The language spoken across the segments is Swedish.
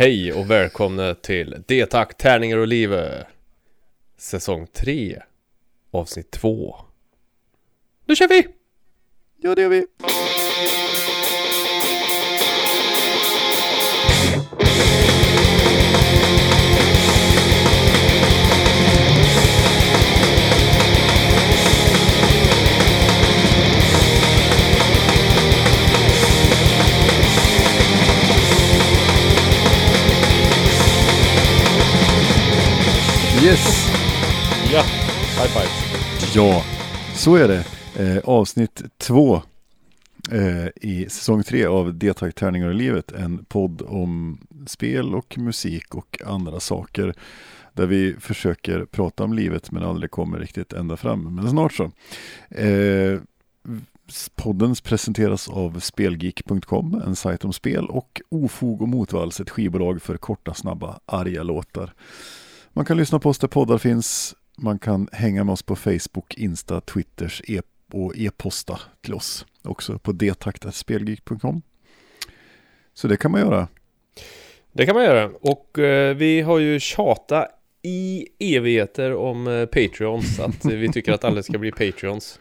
Hej och välkomna till D-tack, tärningar och livet Säsong 3 Avsnitt 2 Nu kör vi! Ja, det gör vi. Yes, Ja, high five ja, så är det. Eh, avsnitt två eh, i säsong tre av Detakt Tärningar och livet. En podd om spel och musik och andra saker. Där vi försöker prata om livet men aldrig kommer riktigt ända fram. Men snart så. Eh, podden presenteras av Spelgeek.com, en sajt om spel och Ofog och Motvalls, ett skivbolag för korta, snabba, arga låtar. Man kan lyssna på oss där poddar finns. Man kan hänga med oss på Facebook, Insta, Twitters e och e-posta till oss också på detaktaspelgeek.com. Så det kan man göra. Det kan man göra och eh, vi har ju tjatat i evigheter om eh, Patreons Att eh, vi tycker att alla ska bli Patreons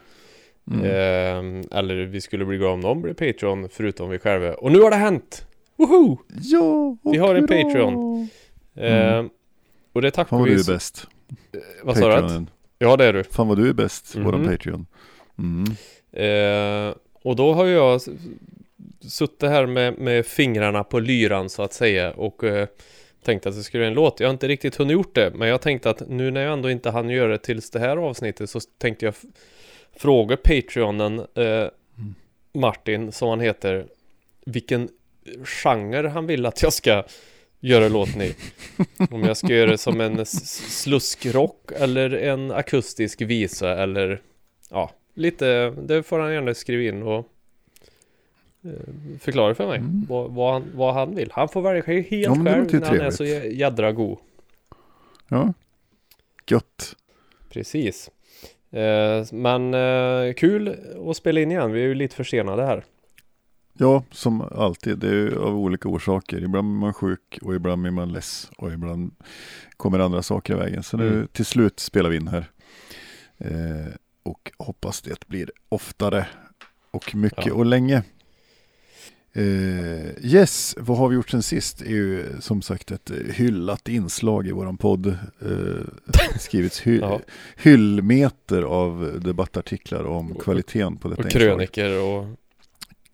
Mm. eh, Eller vi skulle bli glada om någon blir Patreon förutom vi själva Och nu har det hänt! Woho! Ja, Vi har en. Patreon. Eh, Mm. Och det tackar Fan vad du är bäst. Vad sa du? Ja det är du Fan vad du är bäst, Mhm. våran Patreon. Mm. Eh, och då har jag suttit här med, med fingrarna på lyran så att säga och eh, tänkte att det skulle bli en låt. Jag har inte riktigt hunnit gjort det, men jag tänkte att nu när jag ändå inte hann göra det tills det här avsnittet så tänkte jag fråga Patreonen eh, Martin, som han heter, vilken genre han vill att jag ska göra låten i. Om jag ska göra det som en sluskrock eller en akustisk visa eller ja, lite, det får han gärna skriva in och eh, förklara för mig Mm. vad, vad, han, vad han vill. Han får välja helt Ja, själv när han är så trevligt. jä- jädra god. Ja, gött. Precis. Eh, men eh, kul att spela in igen. Vi är ju lite försenade här. Ja, som alltid. Det är av olika orsaker. Ibland är man sjuk och ibland är man less och ibland kommer andra saker i vägen. Så nu Mm. till slut spelar vi in här. Eh, och hoppas det blir oftare och mycket Ja. och länge. Eh, yes, vad har vi gjort sen sist? är ju som sagt ett hyllat inslag i våran podd. Eh, skrivits hy- Ja. hyllmeter av debattartiklar om Och- kvaliteten på detta Och inslag. kröniker och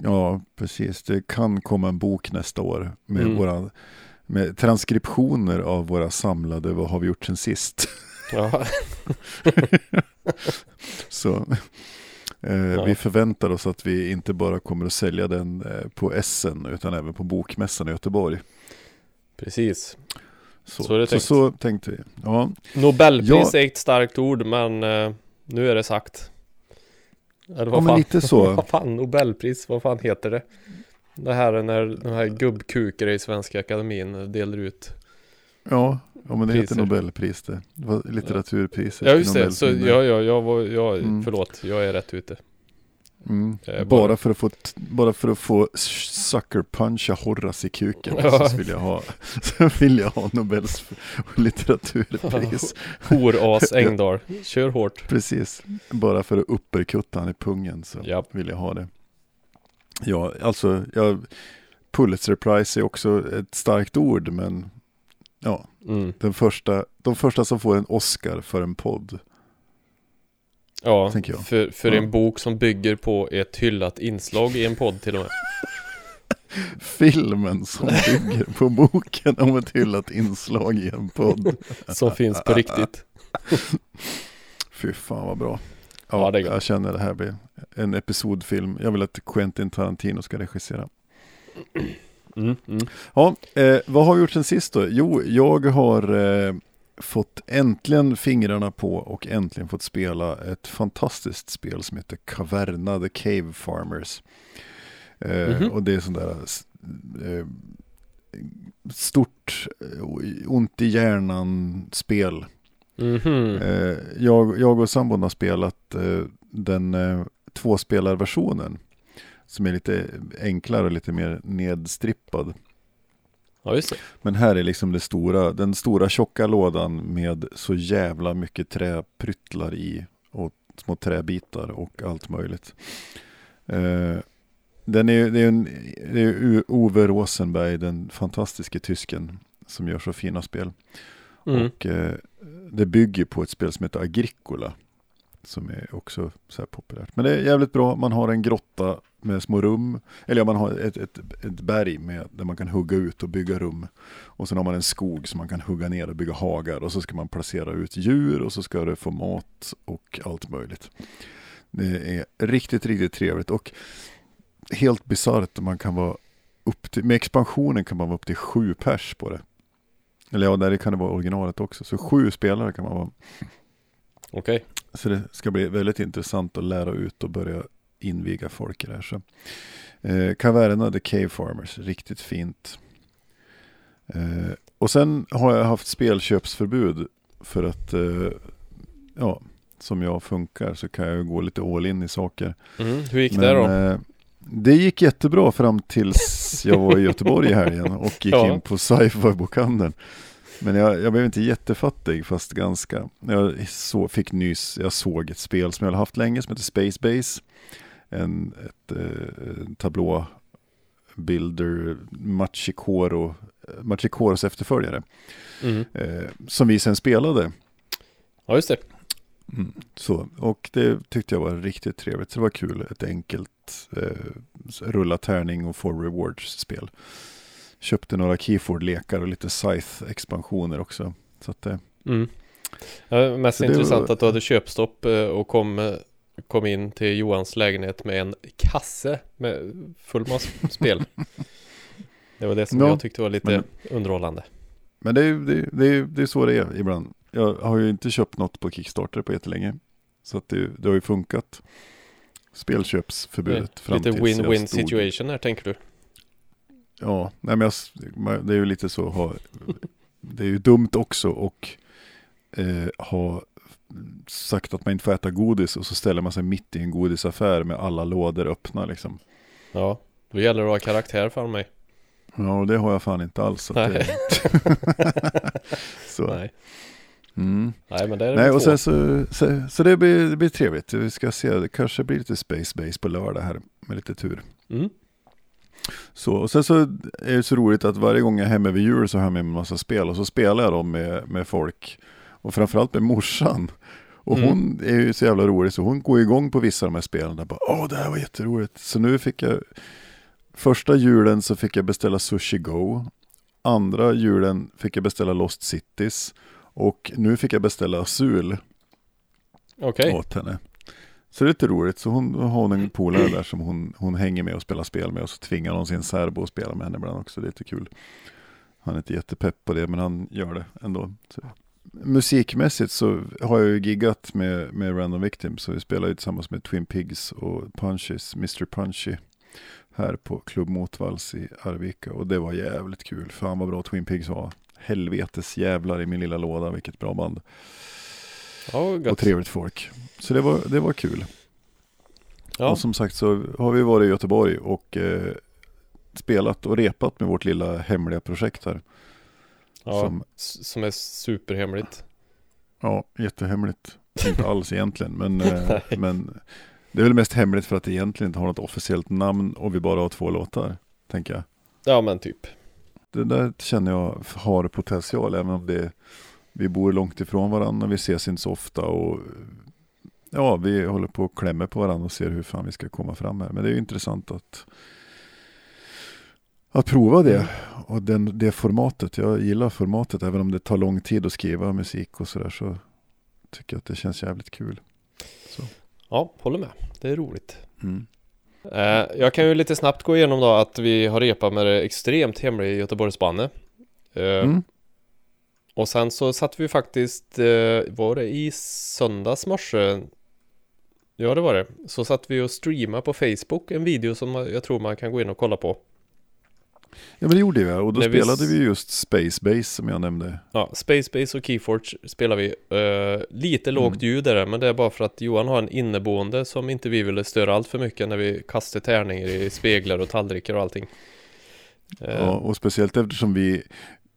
Ja, precis. Det kan komma en bok nästa år med, Mm. våra, med transkriptioner av våra samlade Vad har vi gjort sen sist? ja, Så eh, Ja. vi förväntar oss att vi inte bara kommer att sälja den eh, på Essen utan även på Bokmässan i Göteborg. precis. Så, Så så, så tänkte vi. Ja, Nobelpris Ja. är ett starkt ord men eh, nu är det sagt. Eller ja vad men fan? lite så. vad fan, Nobelpris, vad fan heter det? Det här är när de här gubbkukare i Svenska Akademin delar ut. Ja, ja men det heter Priser. Nobelpris det. det var litteraturpriset. Ja just det, så ja, ja, jag var, jag, Mm. förlåt, jag är rätt ute. Mm. Eh, Bara, bara- för att få, bara för att få sucker puncha Horace i kuken Ja. så vill jag ha, så vill jag ha Nobels litteraturpris. Horas Engdahl, kör hårt. Precis, bara för att upperkutta han i pungen så Ja. vill jag ha det. Ja, alltså, jag, Pulitzer Prize är också ett starkt ord men ja, Mm. den första, de första som får en Oscar för en podd. Ja, jag. för, för Ja. en bok som bygger på ett hyllat inslag i en podd till och med. Filmen som bygger på boken om ett hyllat inslag i en podd. Som finns på riktigt. Fy fan vad bra. Ja, Ja, jag känner det här blir en episodfilm. Jag vill att Quentin Tarantino ska regissera. Mm, mm. Ja, eh, vad har vi gjort sen sist då? Jo, jag har eh, fått äntligen fingrarna på och äntligen fått spela ett fantastiskt spel som heter Caverna the Cave Farmers. Eh, Mhm. Och det är sånt där eh, stort, eh, ont i hjärnan-spel. Mhm. Eh, jag, jag och sambon har spelat den tvåspelarversionen som är lite enklare och lite mer nedstrippad. Ja, just det. Men här är liksom det stora, den stora tjocka lådan med så jävla mycket träpryttlar i och små träbitar och allt möjligt. Eh, den är, det är, en, det är Ove Rosenberg, den fantastiske tysken som gör så fina spel. Mm. Och eh, det bygger på ett spel som heter Agricola. Som är också så här populärt. Men det är jävligt bra. Man har en grotta med små rum. Eller ja, man har ett, ett, ett berg med, där man kan hugga ut och bygga rum. Och sen har man en skog som man kan hugga ner och bygga hagar. Och så ska man placera ut djur och så ska det få mat och allt möjligt. Det är riktigt, riktigt trevligt. Och helt bisarrt man kan vara upp till, med expansionen kan man vara upp till sju pers på det. Eller ja, där kan det vara originalet också. Så sju spelare kan man vara. Okej. Så det ska bli väldigt intressant att lära ut och börja inviga folk i det här. Så. Eh, Caverna The Cave Farmers, riktigt fint. Eh, och sen har jag haft spelköpsförbud för att, eh, ja, som jag funkar så kan jag gå lite all in i saker. Mm. Hur gick det då? eh, det gick jättebra fram tills jag var i Göteborg i helgen och gick Ja. in på sci-fi-bokhandeln. Men jag, jag blev inte jättefattig fast ganska. Jag så, fick nys, jag såg ett spel som jag hade haft länge som heter Space Base. En ett, eh, tablå builder Machikoro, Machikoros efterföljare. Mm. Eh, som vi sen spelade. Ja, just det. Mm. Så, och det tyckte jag var riktigt trevligt. Det var kul. Ett enkelt eh, rulla tärning och få rewards-spel. Köpte några Keyford-lekar och lite Scythe-expansioner också. Så att, eh, Mm. Ja, mest Så det intressant var- att du hade köpstopp eh, och kom, eh, kom in till Johans lägenhet med en kasse med full med spel. Det var det som Ja, jag tyckte var lite men- underhållande. men det är ju det, är- det, det är så det är ibland. Jag har ju inte köpt något på Kickstarter på jättelänge. Så att det, det har ju funkat. Spelköpsförbudet fram Lite win-win situation här tänker du. Ja, nej men jag, det är ju lite så ha, det är ju dumt också och eh, ha sagt att man inte får äta godis och så ställer man sig mitt i en godisaffär med alla lådor öppna liksom. Ja, då gäller det att ha karaktär för mig. Ja, och det har jag fan inte alls. Nej. det, så. Nej, Mm. Nej men det är Nej, det och två. sen så, så, så det, blir, det blir trevligt. Vi ska se, det kanske blir lite Space Base på lördag här med lite tur. Mm. Så, och sen så är det så roligt att varje gång jag är hemma vid jul så har jag med mig en massa spel och så spelar jag dem med, med folk. Och framförallt med morsan. Och Mm. hon är ju så jävla rolig så hon går igång på vissa av de här spelen. Där bara, Åh, det här var jätteroligt. Så nu fick jag, första julen så fick jag beställa Sushi Go. Andra julen fick jag beställa Lost Cities. Och nu fick jag beställa Azul Okej, åt henne. Så det är lite roligt. Så hon har hon en polare där som hon, hon hänger med och spelar spel med. Och så tvingar hon sin särbo att spela med henne ibland också. Det är lite kul. Han är inte jättepepp på det men han gör det ändå. Så. Musikmässigt så har jag ju giggat med, med Random Victims. Så vi spelar ju tillsammans med Twin Pigs och Punches, Mr Punchy. Här på Klubb Motvalls i Arvika. Och det var jävligt kul. Fan vad bra Twin Pigs var. Helvetes jävlar i min lilla låda. Vilket bra band ja Och trevligt folk. Så det var, det var kul. Ja, Och som sagt så har vi varit i Göteborg och eh, spelat och repat med vårt lilla hemliga projekt här. ja Som, som är superhemligt. ja, jättehemligt. Inte alls egentligen, men, eh, men det är väl mest hemligt för att det egentligen inte har något officiellt namn och vi bara har två låtar, tänker jag. Ja men typ. Det där känner jag har potential, även om det, vi bor långt ifrån varandra, vi ses inte så ofta och ja, vi håller på och klämmer på varandra och ser hur fan vi ska komma fram här. Men det är ju intressant att, att prova det och den, det formatet. Jag gillar formatet, även om det tar lång tid att skriva musik och sådär så tycker jag att det känns jävligt kul. Ja, håller med. Det är roligt. Mm. Eh, jag kan ju lite snabbt gå igenom då att vi har repat med det extremt hemliga Göteborgsbandet. Eh, Mm. Och sen så satt vi faktiskt, eh, var det i söndags morse? Ja det var det. Så satt vi och streamade på Facebook en video som jag tror man kan gå in och kolla på. Ja men det gjorde vi och då När vi spelade vi just Space Base som jag nämnde. Ja, Space Base och Keyforge spelar vi. Eh, lite lågt Mm. ljud är det, men det är bara för att Johan har en inneboende som inte vi ville störa allt för mycket när vi kastar tärningar i speglar och tallrikar och allting. Eh, Ja, och speciellt eftersom vi,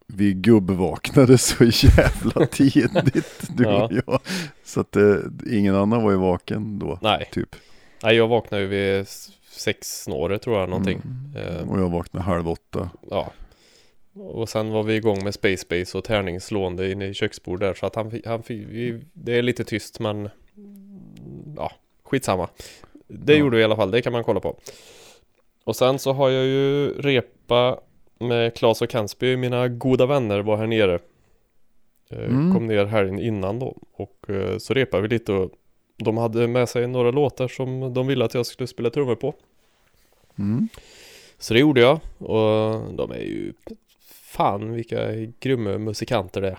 vi gubbvaknade så jävla tidigt, du Ja. och jag. Så att eh, ingen annan var ju vaken då, Nej, typ. nej, jag vaknade ju vid sex snåret tror jag någonting. Mm. Eh, Och jag vaknade halv åtta. Ja. Och sen var vi igång med Space Base och tärningsslående inne i köksbord där så att han han vi, det är lite tyst men ja, skitsamma. Det Ja. gjorde vi i alla fall, det kan man kolla på. Och sen så har jag ju repa med Claes och Kansby, mina goda vänner var här nere. Eh, Mm. Kom ner helgen innan då och eh, så repade vi lite och de hade med sig några låtar som de ville att jag skulle spela trummor på. Mm. Så det gjorde jag och de är ju fan vilka grymma musikanter det är.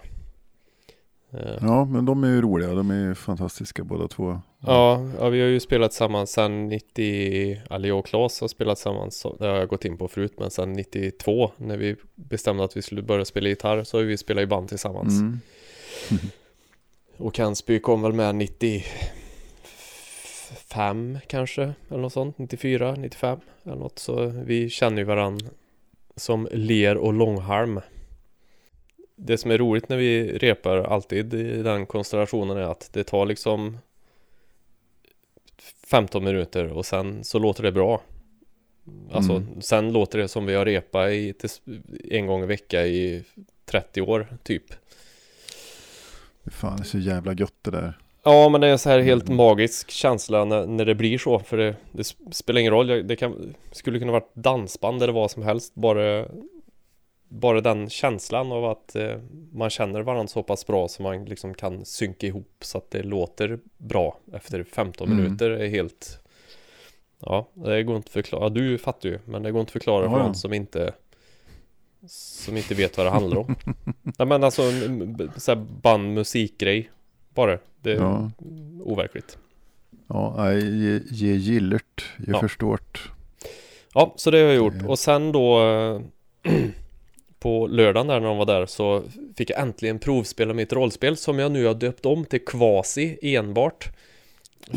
Eh, Ja, men de är ju roliga, de är ju fantastiska båda två. Ja, ja, vi har ju spelat tillsammans sedan 90, eller jag och Claes har spelat tillsammans, det har jag gått in på förut, men sedan 92 när vi bestämde att vi skulle börja spela gitarr så har vi spelat i band tillsammans. Mm. Och Kansby kom väl med 95 kanske, eller något sånt, 94, 95 eller något, så vi känner ju varann som ler och långhalm. Det som är roligt när vi repar alltid i den konstellationen är att det tar liksom 15 minuter och sen så låter det bra. Alltså Mm. sen låter det som vi har repat i, en gång i vecka i 30 år typ. Fan, det är så jävla gött det där. Ja men det är så här helt Mm. magisk känsla när, när det blir så för det, det spelar ingen roll, det kan, skulle kunna vara dansband eller vad som helst bara Bara den känslan av att eh, man känner varandra så pass bra så man liksom kan synka ihop så att det låter bra efter 15 Mm. minuter är helt Ja, det går inte att förklara, ja, du fattar ju men det går inte att förklara Ja, för ja. någon som inte Som inte vet vad det handlar om Nej men alltså, så här band musikgrej Bara, det är Ja, overkligt ja nej, ge, ge gillert, ge Ja. förstårt. Ja, så det har jag gjort och sen då På lördagen där när de var där så Fick jag äntligen provspela mitt rollspel som jag nu har döpt om till Quasi enbart.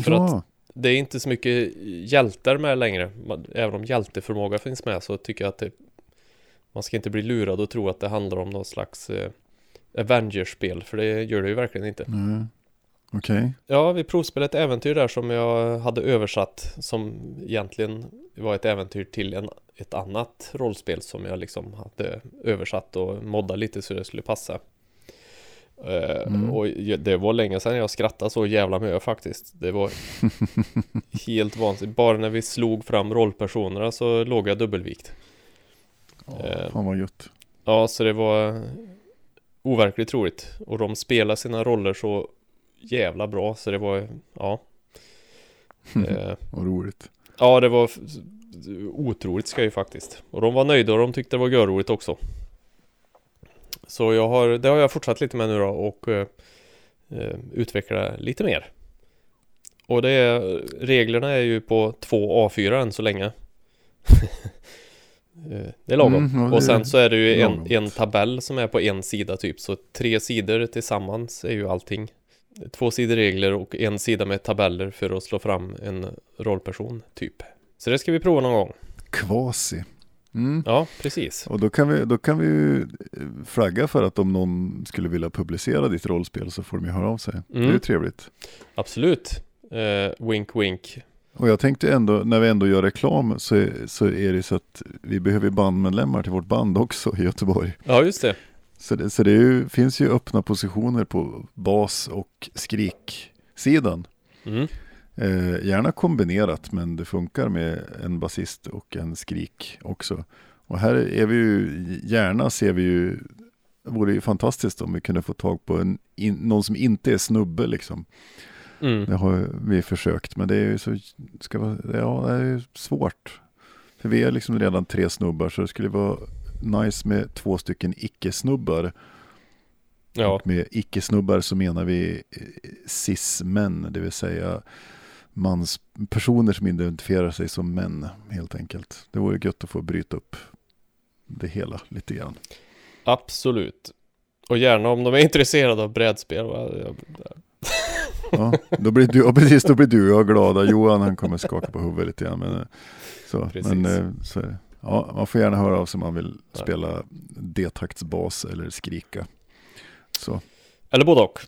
För att Ja, det är inte så mycket hjältar med längre. Även om hjälteförmåga finns med så tycker jag att det Man ska inte bli lurad och tro att det handlar om någon slags eh, Avengers-spel för det gör det ju verkligen inte. Nej. Okej. Ja, vi provspelade ett äventyr där som jag hade översatt som egentligen var ett äventyr till en, ett annat rollspel som jag liksom hade översatt och moddat lite så det skulle passa. Eh, Mm. Och det var länge sedan jag skrattade så jävla mycket faktiskt. Det var helt vansinnigt. Bara när vi slog fram rollpersonerna så låg jag dubbelvikt. Ja, Eh. fan vad gött. Ja, så det var overkligt roligt. Och de spelar sina roller så jävla bra så det var, ja. Eh, Vad roligt. ja, det var otroligt skoj faktiskt. Och de var nöjda och de tyckte det var görroligt också. Så jag har, det har jag fortsatt lite med nu då och eh, eh, utveckla lite mer. Och det är, reglerna är ju på två A4 än så länge. Eh, det är lagom. Mm, det och sen så är det ju en, en tabell som är på en sida typ. Så tre sidor tillsammans är ju allting. Två sidor regler och en sida med tabeller för att slå fram en rollperson typ. Så det ska vi prova någon gång. Kvasi. Mm. Ja, precis. Och då kan, vi, då kan vi ju eh, flagga för att om någon skulle vilja publicera ditt rollspel så får de ju höra av sig. Det är ju Mm. trevligt. Absolut. Eh, wink wink. Och jag tänkte ändå, när vi ändå gör reklam så så är det så att vi behöver bandmedlemmar till vårt band också i Göteborg. Ja, just det. Så det, så det ju, finns ju öppna positioner på bas och skriksidan. Mm. Eh, gärna kombinerat men det funkar med en basist och en skrik också. Och här är vi ju, gärna ser vi ju, det vore ju fantastiskt om vi kunde få tag på en, in, någon som inte är snubbe liksom. Mm. Det har vi försökt men det är ju så, ska vara, ja det är svårt. För vi är liksom redan tre snubbar så det skulle vara nice med två stycken icke-snubbar. Ja, Och med icke-snubbar så menar vi eh, cis-män, det vill säga mans, personer som identifierar sig som män helt enkelt. Det vore gött att få bryta upp det hela lite grann. absolut. Och gärna om de är intresserade av brädspel. Ja, då blir du, precis, då blir du och jag glada. Johan han kommer skaka på huvudet lite grann. Men, eh, så, Precis. men eh, så är det. Ja, man får gärna höra av sig om man vill Ja. spela D-taktsbas eller skrika. Så. Eller både och.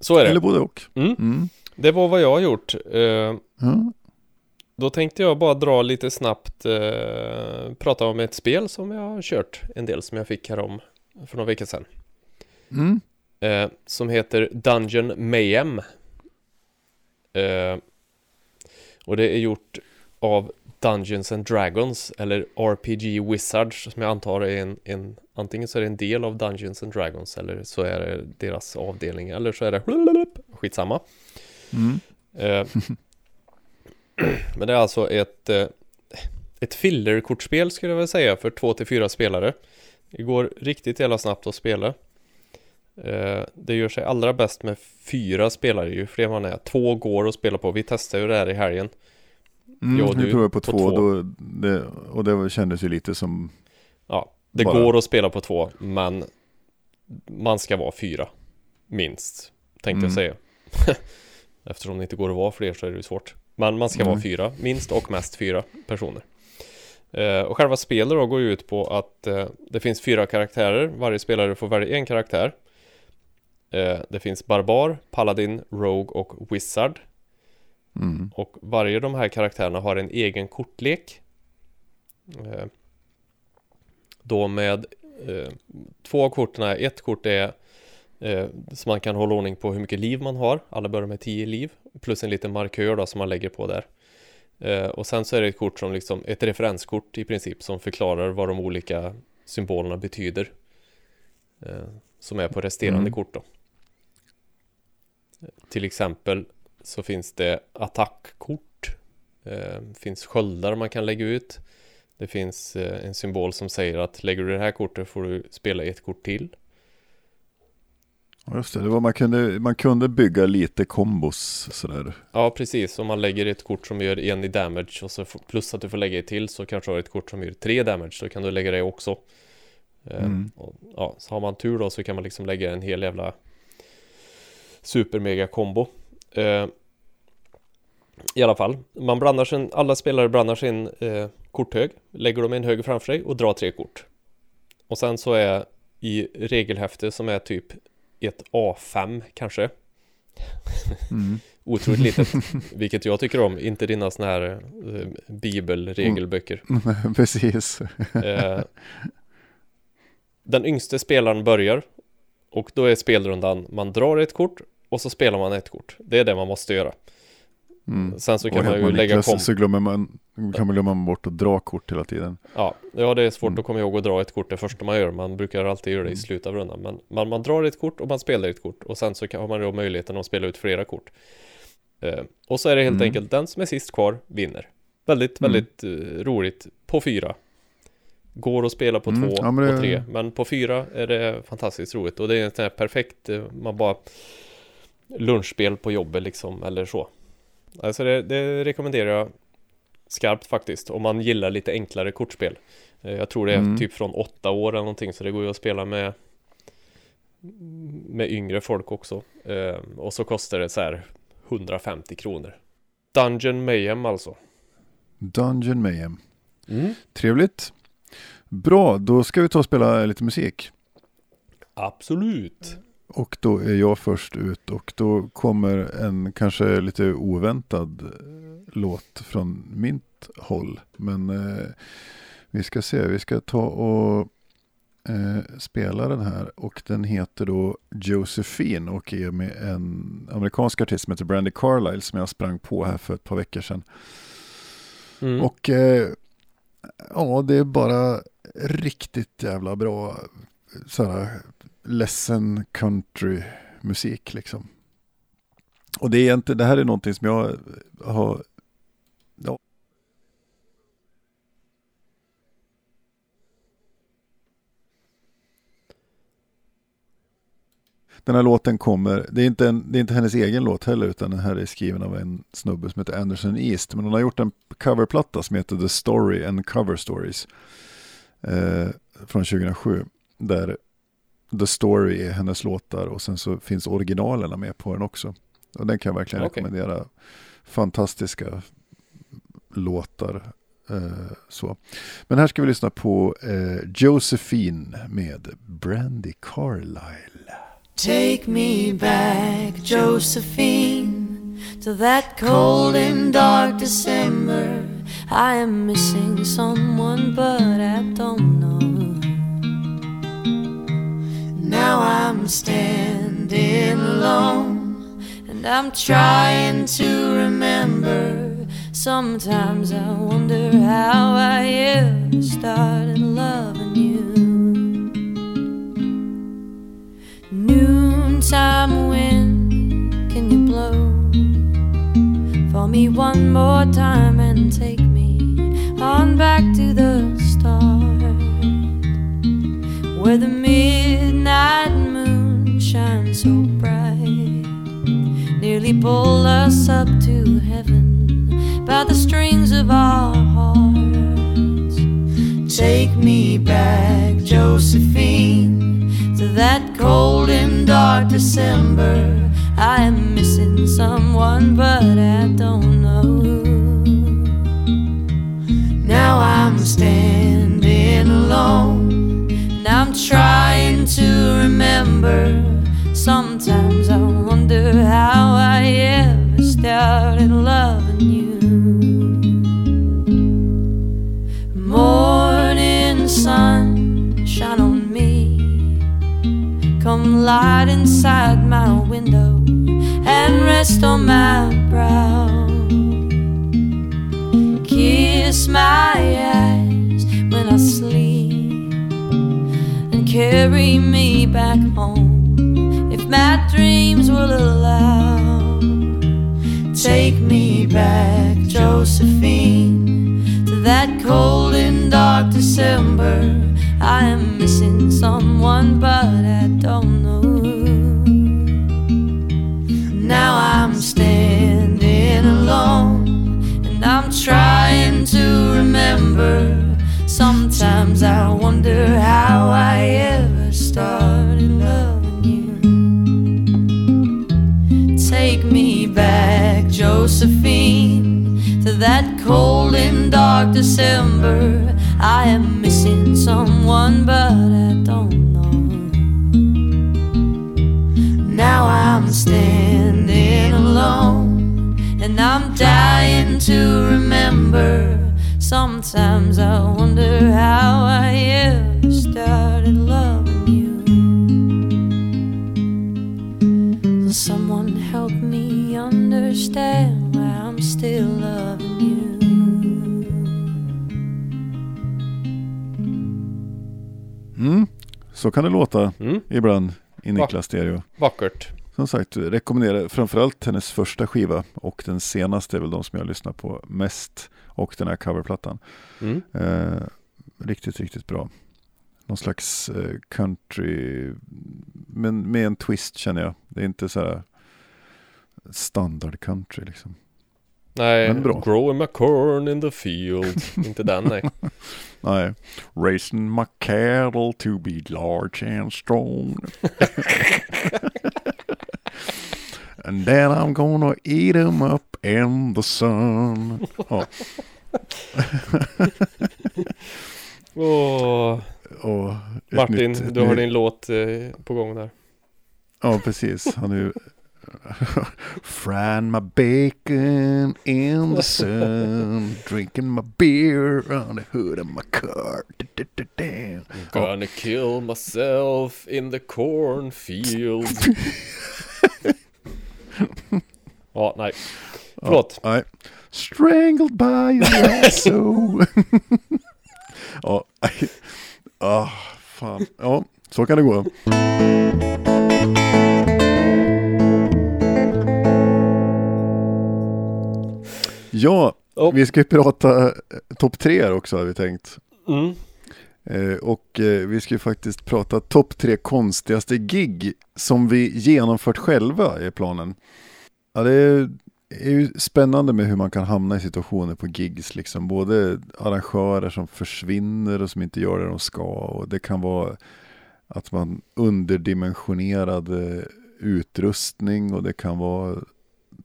Så är det. Eller både och. Mm. Mm. Det var vad jag har gjort. Eh, Ja. Då tänkte jag bara dra lite snabbt, eh, prata om ett spel som jag har kört en del som jag fick härom för några veckor sedan. Mm. Eh, som heter Dungeon Mayhem. Och det är gjort av Dungeons and Dragons eller RPG Wizards som jag antar är en, en antingen så är det en del av Dungeons and Dragons eller så är det deras avdelning eller så är det skitsamma. Mm. Eh, Men det är alltså ett, eh, ett fillerkortspel skulle jag vilja säga för två till fyra spelare. Det går riktigt jävla snabbt att spela. Eh, Det gör sig allra bäst med fyra spelare, ju fler man är. Två går att spela på. Vi testade ju det här i helgen. Mm. Ja, vi provade på, på två, två. Då, det, och det kändes ju lite som Ja, det Bara- går att spela på två, men man ska vara fyra. Minst, tänkte jag Mm. säga. Eftersom det inte går att vara fler så är det ju svårt. Men man ska vara Mm. fyra, minst och mest fyra personer. Eh, och själva spelet då går ju ut på att eh, det finns fyra karaktärer. Varje spelare får välja en karaktär. Eh, det finns barbar, paladin, rogue och wizard. Mm. Och varje av de här karaktärerna har en egen kortlek. Eh, Då med eh, två av korten, ett kort är eh, så man kan hålla ordning på hur mycket liv man har. Alla börjar med 10 liv. Plus en liten markör då som man lägger på där. Eh, Och sen så är det ett kort som liksom, ett referenskort i princip som förklarar vad de olika symbolerna betyder. Eh, Som är på resterande Mm. kort då. Till exempel så finns det attackkort. Eh, finns sköldar man kan lägga ut. Det finns eh, en symbol som säger att lägger du det här kortet får du spela ett kort till. Just det, det var, man, kunde, man kunde bygga lite kombos sådär. Ja, precis. Om man lägger ett kort som gör en i damage och så plus att du får lägga ett till så kanske du har ett kort som gör tre damage så kan du lägga det också. Eh, Mm. och, ja, så har man tur då så kan man liksom lägga en hel jävla super mega kombo. Eh, I alla fall, man blandar sin, alla spelare blandar sin eh, korthög, lägger dem i en hög framför sig och drar tre kort. Och sen så är i regelhäfte som är typ ett A5 kanske, Mm. otroligt litet, vilket jag tycker om, inte dina såna här eh, bibelregelböcker. Precis. Eh, den yngste spelaren börjar och då är spelrundan, man drar ett kort och så spelar man ett kort. Det är det man måste göra. Mm. Sen så Och kan man helt ju lägga Niklas kom... så glömmer man, kan man glömma bort att dra kort hela tiden. Ja, ja, det är svårt Mm. att komma ihåg att dra ett kort det första man gör. Man brukar alltid göra det i Mm. slutet av rundan. Men man, man drar ett kort och man spelar ett kort och sen så kan, har man då möjligheten att spela ut flera kort. Eh, och så är det helt Mm. enkelt den som är sist kvar vinner. Väldigt, Mm. väldigt eh, roligt på fyra. Går att spela på Mm, två ja, det- och tre, men på fyra är det fantastiskt roligt och det är en sån här perfekt, eh, man bara lunchspel på jobbet liksom, eller så. Alltså det, det rekommenderar jag skarpt faktiskt, om man gillar lite enklare kortspel. Eh, Jag tror det är Mm. typ från åtta år eller någonting, så det går ju att spela med med yngre folk också. Eh, och så kostar det så här 150 kronor. Dungeon Mayhem alltså. Dungeon Mayhem. Mm. Trevligt. Bra, då ska vi ta och spela lite musik. Absolut. Och då är jag först ut och då kommer en kanske lite oväntad eh, låt från mitt håll. Men eh, vi ska se, vi ska ta och eh, spela den här och den heter då Josephine och är med en amerikansk artist som heter Brandy Carlisle som jag sprang på här för ett par veckor sedan. Mm. Och eh, ja, det är bara riktigt jävla bra sådär ledsen country musik liksom. Och det är inte, det här är någonting som jag har ja. Den här låten kommer, det är, inte en, det är inte hennes egen låt heller utan den här är skriven av en snubbe som heter Anderson East. Men hon har gjort en coverplatta som heter The Story and Cover Stories. Eh, från 2007. Där The Story är hennes låtar och sen så finns originalerna med på den också. Och den kan jag verkligen Okej. rekommendera. Fantastiska låtar. Eh, så. Men här ska vi lyssna på eh, Josephine med Brandy Carlisle. Take me back, Josephine, to that cold and dark December. I am missing someone, but I don't know. Now I'm standing alone, and I'm trying to remember. Sometimes I wonder how I ever started loving you. Noontime wind, can you blow for me one more time and take me on back to the start where the midnight moon shines so bright, nearly pull us up to heaven by the strings of our hearts. Take me back, Josephine, to that cold and dark December. I am missing someone, but I don't know. Now I'm standing alone, I'm trying to remember. Sometimes I wonder how I ever started loving you. Morning sun, shine on me. Come light inside my window and rest on my brow. Kiss my carry me back home if my dreams will allow. Take me back, Josephine, to that cold and dark December. I am missing someone, but I don't know. Now I'm standing alone, and I'm trying. Sometimes I wonder how I ever started loving you. Take me back, Josephine, to that cold and dark December. I am missing someone, but I don't know. Now I'm standing alone, and I'm dying to remember. Sometimes I wonder how I ever started loving you. Will someone help me understand why I'm still loving you? Mm, så kan det låta Mm, ibland i Niklas Stereo. vackert. Som sagt, rekommenderar framförallt hennes första skiva och den senaste är väl de som jag lyssnar på mest. Och den här coverplattan. Mm. Eh, riktigt, riktigt bra. Någon slags eh, country, men med en twist känner jag. Det är inte så här standard country liksom. Nej, Men bra. growing my corn in the field. Inte den nej. Nej, racing my cattle to be large and strong. and then I'm gonna eat them up in the sun. Ja, Åh, och Martin, nytt- du har ny- din låt eh, på gång där. Ja, precis. Han är ju... Frying my bacon in the sun Drinking my beer on the hood of my car. I'm gonna kill myself in the cornfield. ja, nej. Förlåt. Nej. Strangled by a lasso Ja, nej. ah, fan. Ja, så kan det gå. Ja, Oh. vi ska ju prata eh, topp tre här också har vi tänkt. Mm. Eh, och eh, vi ska ju faktiskt prata topp tre konstigaste gig som vi genomfört själva i planen. Ja, det är, ju spännande med hur man kan hamna i situationer på gigs, liksom. både arrangörer som försvinner och som inte gör det de ska och det kan vara att man underdimensionerad eh, utrustning och det kan vara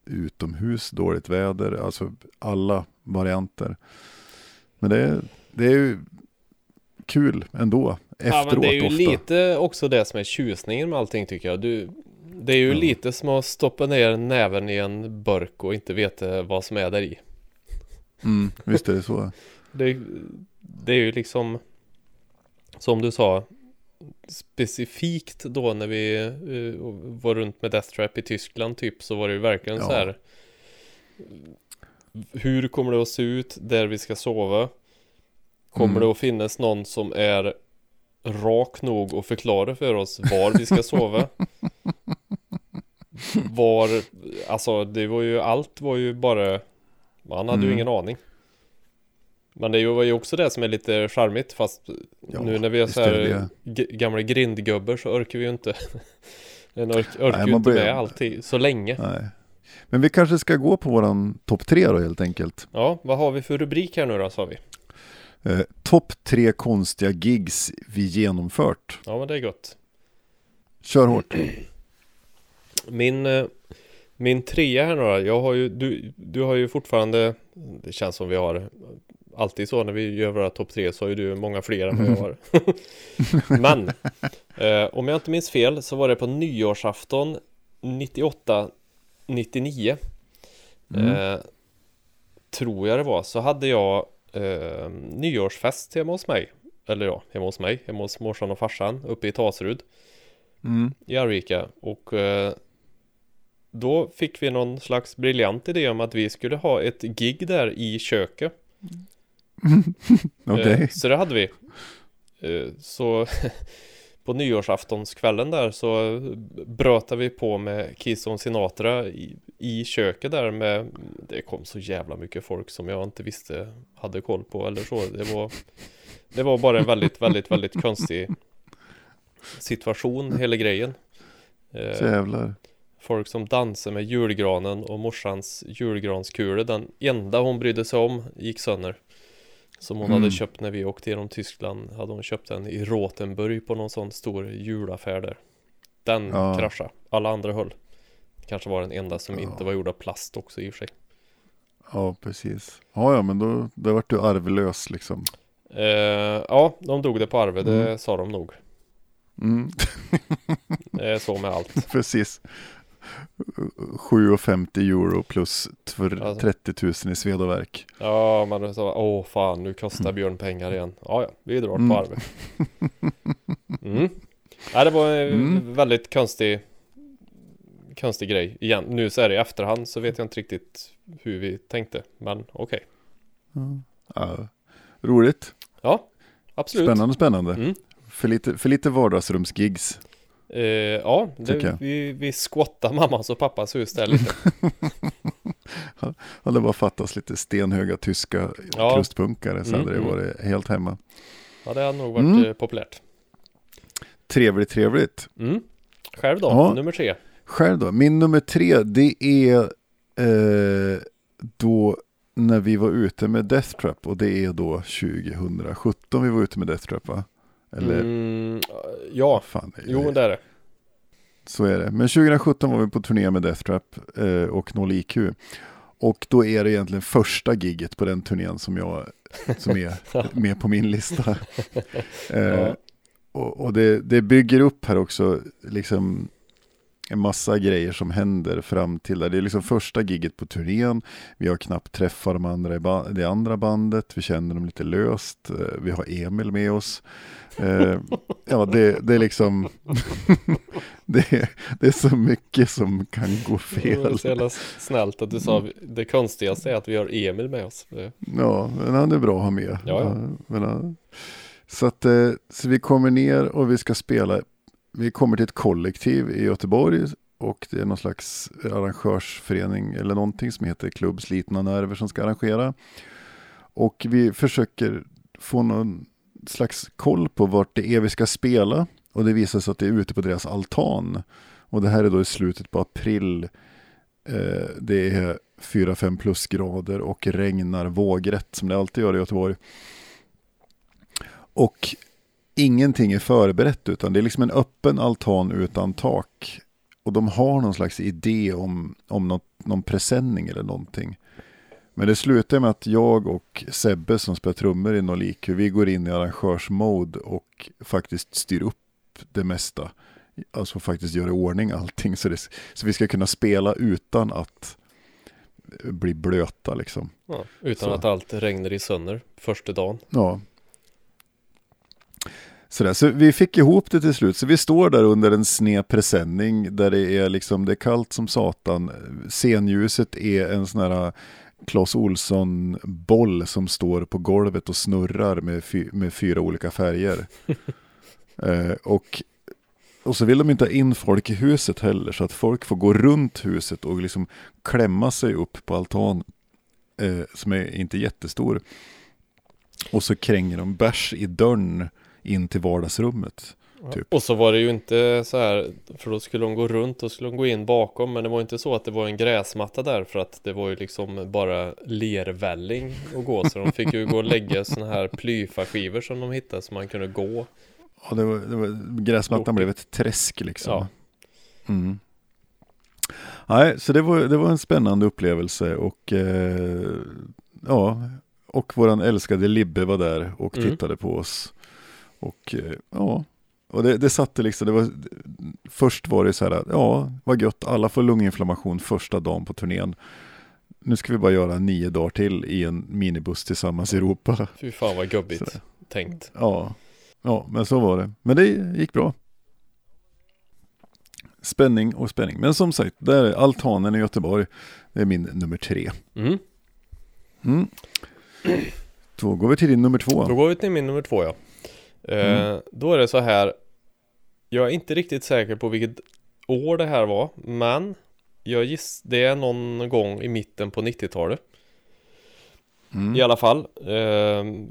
utomhus, dåligt väder, alltså alla varianter. Men det det är ju kul ändå. Efteråt ja, men det är ju ofta. lite också det som är tjusningen med allting tycker jag. Du, det är ju Ja. lite som att stoppa ner näven i en burk och inte veta vad som är där i. Mm, visst är det så. Det, det är ju liksom Som du sa Specifikt då när vi eh, var runt med Death Trap i Tyskland typ Så var det ju verkligen Ja. så här Hur kommer det att se ut där vi ska sova? Kommer Mm. det att finnas någon som är rak nog att förklara för oss var vi ska sova? var, alltså det var ju, allt var ju bara Man hade ju Mm. ingen aning Men det var ju också det som är lite charmigt fast Ja, nu när vi är så är här g- gamla grindgubbar så orkar vi ju inte Den ork, orkar Nej, ju inte med alltid så länge Nej. Men vi kanske ska gå på våran topp tre då helt enkelt. Ja, vad har vi för rubrik här nu då sa vi? Eh, topp tre konstiga gigs vi genomfört. Ja men det är gott Kör hårt. Min, eh, min trea här nu då, jag har ju, du, du har ju fortfarande Det känns som vi har Alltid så när vi gör våra topp tre så har ju du många fler än vad jag har Men eh, Om jag inte minns fel så var det på nyårsafton 98 99 Mm. eh, Tror jag det var så hade jag eh, Nyårsfest hemma hos mig Eller ja, hemma hos mig, hemma hos morsan och farsan uppe i Tasrud Mm. i Arvika och eh, då fick vi någon slags briljant idé om att vi skulle ha ett gig där i köket. Okej. Eh, så det hade vi. Eh, så på nyårsaftonskvällen där så brötade vi på med Keystone Sinatra i, i köket där med Det kom så jävla mycket folk som jag inte visste hade koll på eller så. Det var Det var bara en väldigt, väldigt, väldigt konstig situation, hela grejen. Eh, Jävlar. Folk som dansade med julgranen och morsans julgranskula Den enda hon brydde sig om gick sönder Som hon Mm. hade köpt när vi åkte genom Tyskland Hade hon köpt den i Rotenburg på någon sån stor julaffär där Den Ja. kraschade Alla andra höll Kanske var den enda som Ja. inte var gjord av plast också i och för sig Ja, precis. Ja, ja, men då, då vart du arvlös liksom. eh, Ja, de drog det på arvet, det Mm. sa de nog Mm. Det är så med allt Precis. 7,50 euro plus tver- Alltså. 30 000 i sved och verk. Ja, man sa åh fan nu kostar Björn pengar igen Ja, ja, vi drar Mm. på arvet mm. Nej, det var en Mm. väldigt konstig Konstig grej igen Nu så är det i efterhand så vet jag inte riktigt hur vi tänkte Men okej Ja. Roligt. Ja, absolut Spännande, spännande. Mm. För, lite, för lite vardagsrumsgigs. Eh, Ja, det, vi, vi squattar mammas och pappas hus där lite det bara fattas lite stenhöga tyska Ja. krustpunkare så Mm, hade det mm. varit helt hemma. Ja, det har nog varit Mm. eh, populärt Trevligt, trevligt. mm. Själv då, Ja. nummer tre Själv då? Min nummer tre, det är eh, då när vi var ute med Death Trap och det är då 2017 vi var ute med Death Trap va? Eller mm, Ja, fan, det är- jo det är det så är det. Men 2017 var vi på turné med Death Trap eh, och Noll IQ. Och då är det egentligen första gigget på den turnén som, jag, som är med på min lista. Eh, Ja. Och, och det, det bygger upp här också liksom en massa grejer som händer fram till där. Det är liksom första gigget på turnén. Vi har knappt träffat de andra i det andra bandet. Vi känner dem lite löst. Eh, Vi har Emil med oss. Eh, ja, det, det är liksom det, är, det är så mycket som kan gå Det var fel. så jävla snällt att du sa det konstigaste är att vi har Emil med oss. Det- Ja, men han är bra att ha med. Ja, ja. Men. Så, att, eh, så vi kommer ner och vi ska spela. Vi kommer till ett kollektiv i Göteborg och det är någon slags arrangörsförening eller någonting som heter Klubb Slitna Nerver som ska arrangera. Och vi försöker få någon slags koll på vart det är vi ska spela. Och det visar sig att det är ute på deras altan. Och det här är då i slutet på april. Eh, det är 4-5 plusgrader och regnar vågrätt som det alltid gör i Göteborg. Och ingenting är förberett utan det är liksom en öppen altan utan tak. Och de har någon slags idé om, om något, någon presenning eller någonting. Men det slutar med att jag och Sebbe som spelar trummor i Nolik, vi går in i arrangörsmode och faktiskt styr upp det mesta. Alltså faktiskt gör i ordning allting så, det, så vi ska kunna spela utan att bli blöta liksom. Ja, utan Så. att allt regnar i sönder första dagen. Ja. Sådär, så vi fick ihop det till slut, så vi står där under en sned presenning där det är liksom, det är kallt som satan. Scenljuset är en sån här Clas Olsson boll som står på golvet och snurrar med, fy, med fyra olika färger. eh, och, och så vill de inte ha in folk i huset heller, så att folk får gå runt huset och liksom klämma sig upp på altan eh, som är inte jättestor. Och så kränger de bärs i dörren in till vardagsrummet. Typ. Och så var det ju inte så här, för då skulle de gå runt och skulle de gå in bakom, men det var inte så att det var en gräsmatta där, för att det var ju liksom bara lervälling att gå, så de fick ju gå och lägga sådana här plyfaskivor som de hittade, så man kunde gå. Ja, det var, det var, gräsmattan blev ett träsk liksom. Ja. Mm. Nej, så det var, det var en spännande upplevelse och eh, ja, och våran älskade Libbe var där och Mm. tittade på oss. Och eh, ja, och det, det satte liksom, det var, först var det så här, ja, vad gött, alla får lunginflammation första dagen på turnén. Nu ska vi bara göra nio dagar till i en minibuss tillsammans i Europa. Fy fan vad gubbigt tänkt. Ja, ja, men så var det. Men det gick bra. Spänning och spänning. Men som sagt, där är altanen i Göteborg. Det är min nummer tre. Mm. Mm. Då går vi till din nummer två. Då går vi till min nummer två ja. Eh, Mm. Då är det så här. Jag är inte riktigt säker på vilket år det här var, men jag giss det är någon gång i mitten på 90-talet. Mm. I alla fall, eh,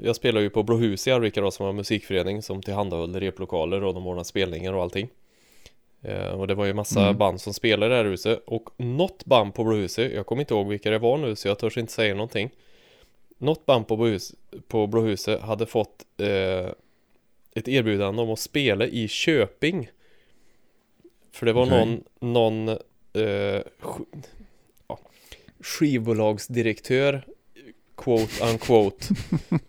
jag spelar ju på Blåhus i Arvika då som har musikförening som tillhandahöll replokaler och de ordnar spelningar och allting. Eh, och det var ju massa Mm. band som spelade i det här huset och något band på Blåhuset, jag kommer inte ihåg vilka det var nu så jag törs inte säga någonting. Något band på, Blåhus, på Blåhuset hade fått eh, ett erbjudande om att spela i Köping. För det var Okej. någon, någon eh, sk- ja, skivbolagsdirektör quote unquote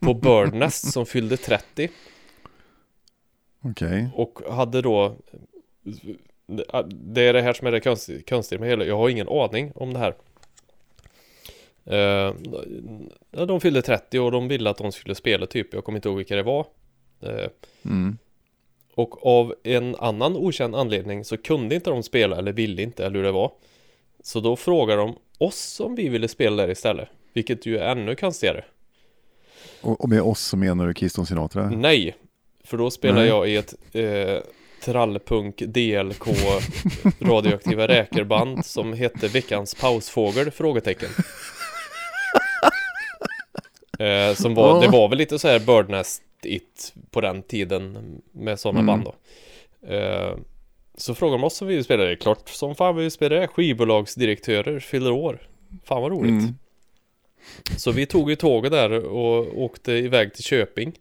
på Birdnest som fyllde 30 Okej. och hade då Det är det här som är det konstiga, konstiga med hela Jag har ingen aning om det här Eh, De fyllde 30 och de ville att de skulle spela typ Jag kommer inte ihåg vilka det var Mm. Och av en annan okänd anledning så kunde inte de spela eller ville inte eller hur det var Så då frågade de oss om vi ville spela där istället Vilket ju är ännu konstigare Och, och med oss så menar du Keystone Sinatra? Nej, för då spelar Nej. jag i ett eh, trallpunk DLK radioaktiva räkerband som hette Veckans pausfågel? Frågetecken. Eh, som var, det var väl lite så här Birdnest it på den tiden med sådana Mm. band då. Eh, så frågade de oss om vi vill spela det. Klart som fan vi vill spela det. Skivbolagsdirektörer fyller år. Fan vad roligt. Mm. Så vi tog ju tåget där och åkte iväg till Köping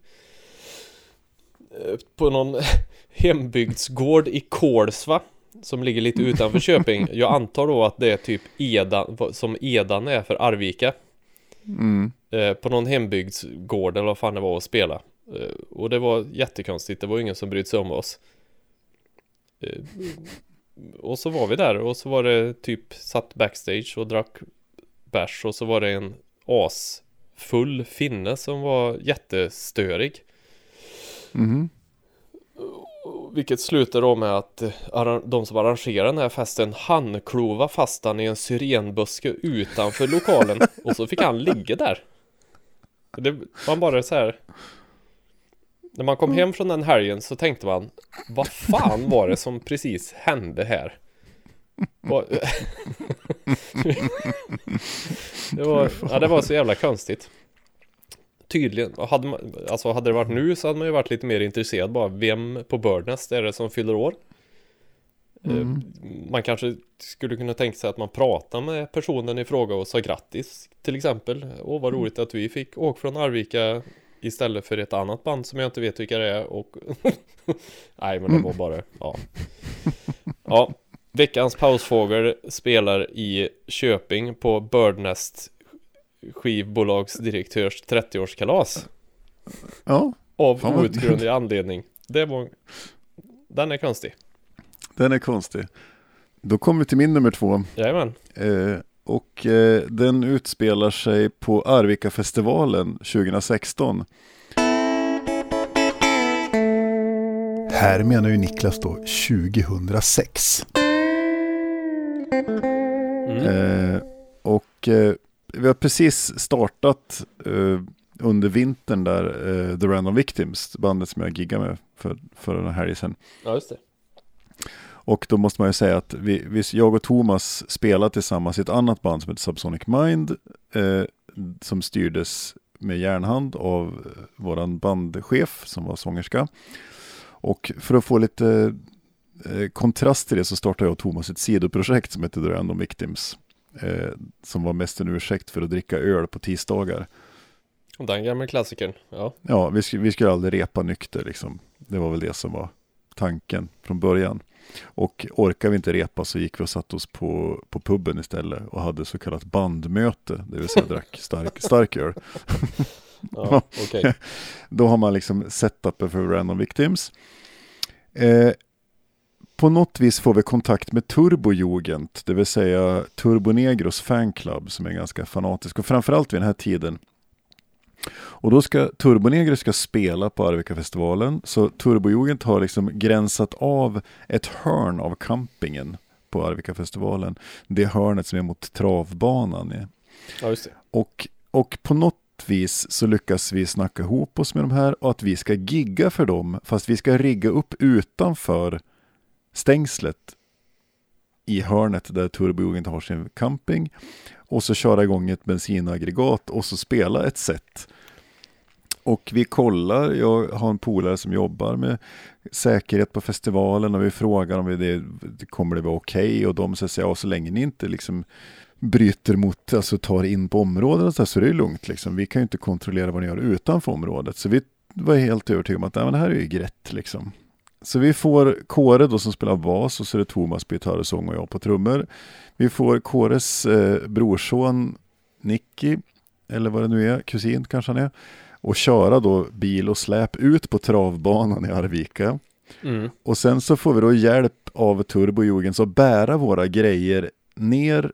Eh, På någon hembygdsgård i Kolsva Som ligger lite utanför Köping Jag antar då att det är typ Edan Som Edan är för Arvika Mm. eh, På någon hembygdsgård eller vad fan det var att spela Eh, Och det var jättekonstigt Det var ingen som brydde sig om oss Eh, Och så var vi där och så var det typ Satt backstage och drack bärs och så var det en asfull finne som var jättestörig. Mhm. Vilket slutade då med att eh, de som arrangerade den här festen handklova fast han i en syrenbuske utanför lokalen och så fick han ligga där. Det var bara så här. När man kom hem från den helgen så tänkte man Vad fan var det som precis hände här? Det, var, ja, det var så jävla konstigt Tydligen, hade, man, alltså hade det varit nu så hade man ju varit lite mer intresserad bara Vem på Birdnest är det som fyller år? Eh, Mm. Man kanske skulle kunna tänka sig att man pratar med personen i fråga och sa grattis till exempel Åh vad roligt att vi fick åka från Arvika Istället för ett annat band som jag inte vet vilka det är och Nej men det var bara, ja Ja Veckans pausfågel spelar i Köping på Birdnest skivbolagsdirektörs 30-årskalas Ja, Av outgrundlig anledning Det var Den är konstig den är konstig. Då kommer vi till min nummer två. Jajamän Eh, och eh, den utspelar sig på Arvika-festivalen 2016. Här menar ju Niklas då 2006. mm. Eh, och eh, vi har precis startat eh, under vintern där eh, The Random Victims, bandet som jag giggade med för, för den här sedan. Ja just det Och då måste man ju säga att vi, vi, jag och Thomas spelade tillsammans i ett annat band som heter Subsonic Mind. Eh, som styrdes med järnhand av eh, våran bandchef som var sångerska. Och för att få lite eh, kontrast till det så startade jag och Thomas ett sidoprojekt som heter The Random Victims. Eh, som var mest en ursäkt för att dricka öl på tisdagar. Den gamla klassikern Ja Ja, vi, sk- vi skulle aldrig repa nykter liksom. Det var väl det som var tanken från början. Och orkar vi inte repa så gick vi och satte oss på, på puben istället och hade så kallat bandmöte, det vill säga drack stark, stark öl. Ja okej Då har man liksom setupen för Random Victims. Eh, på något vis får vi kontakt med Turbojugend, det vill säga Turbonegros fanclub som är ganska fanatisk och framförallt vid den här tiden. Och då ska Turbonegro ska spela på Arvika-festivalen så Turbojugend har liksom gränsat av ett hörn av campingen på Arvika-festivalen. Det hörnet som är mot travbanan. Ja Och, och på något vis så lyckas vi snacka ihop oss med de här och att vi ska gigga för dem fast vi ska rigga upp utanför stängslet i hörnet där Turbojugend har sin camping och så köra igång ett bensinaggregat och så spela ett set. Och vi kollar, jag har en polare som jobbar med säkerhet på festivalen och vi frågar om det, det kommer det vara okej och de säger ja så länge ni inte liksom bryter mot, alltså tar in på området så, här, så är det lugnt liksom. Vi kan ju inte kontrollera vad ni gör utanför området. Så vi var helt övertygade om att nej, men det här är ju grätt liksom. Så vi får Kåre då som spelar bas och så är det Thomas på gitarr och sång och jag på trummor. Vi får Kåres eh, brorson Nicky, eller vad det nu är, kusin kanske han är, och köra då bil och släp ut på travbanan i Arvika. mm. Och sen så får vi då hjälp av Turbojogens att bära våra grejer ner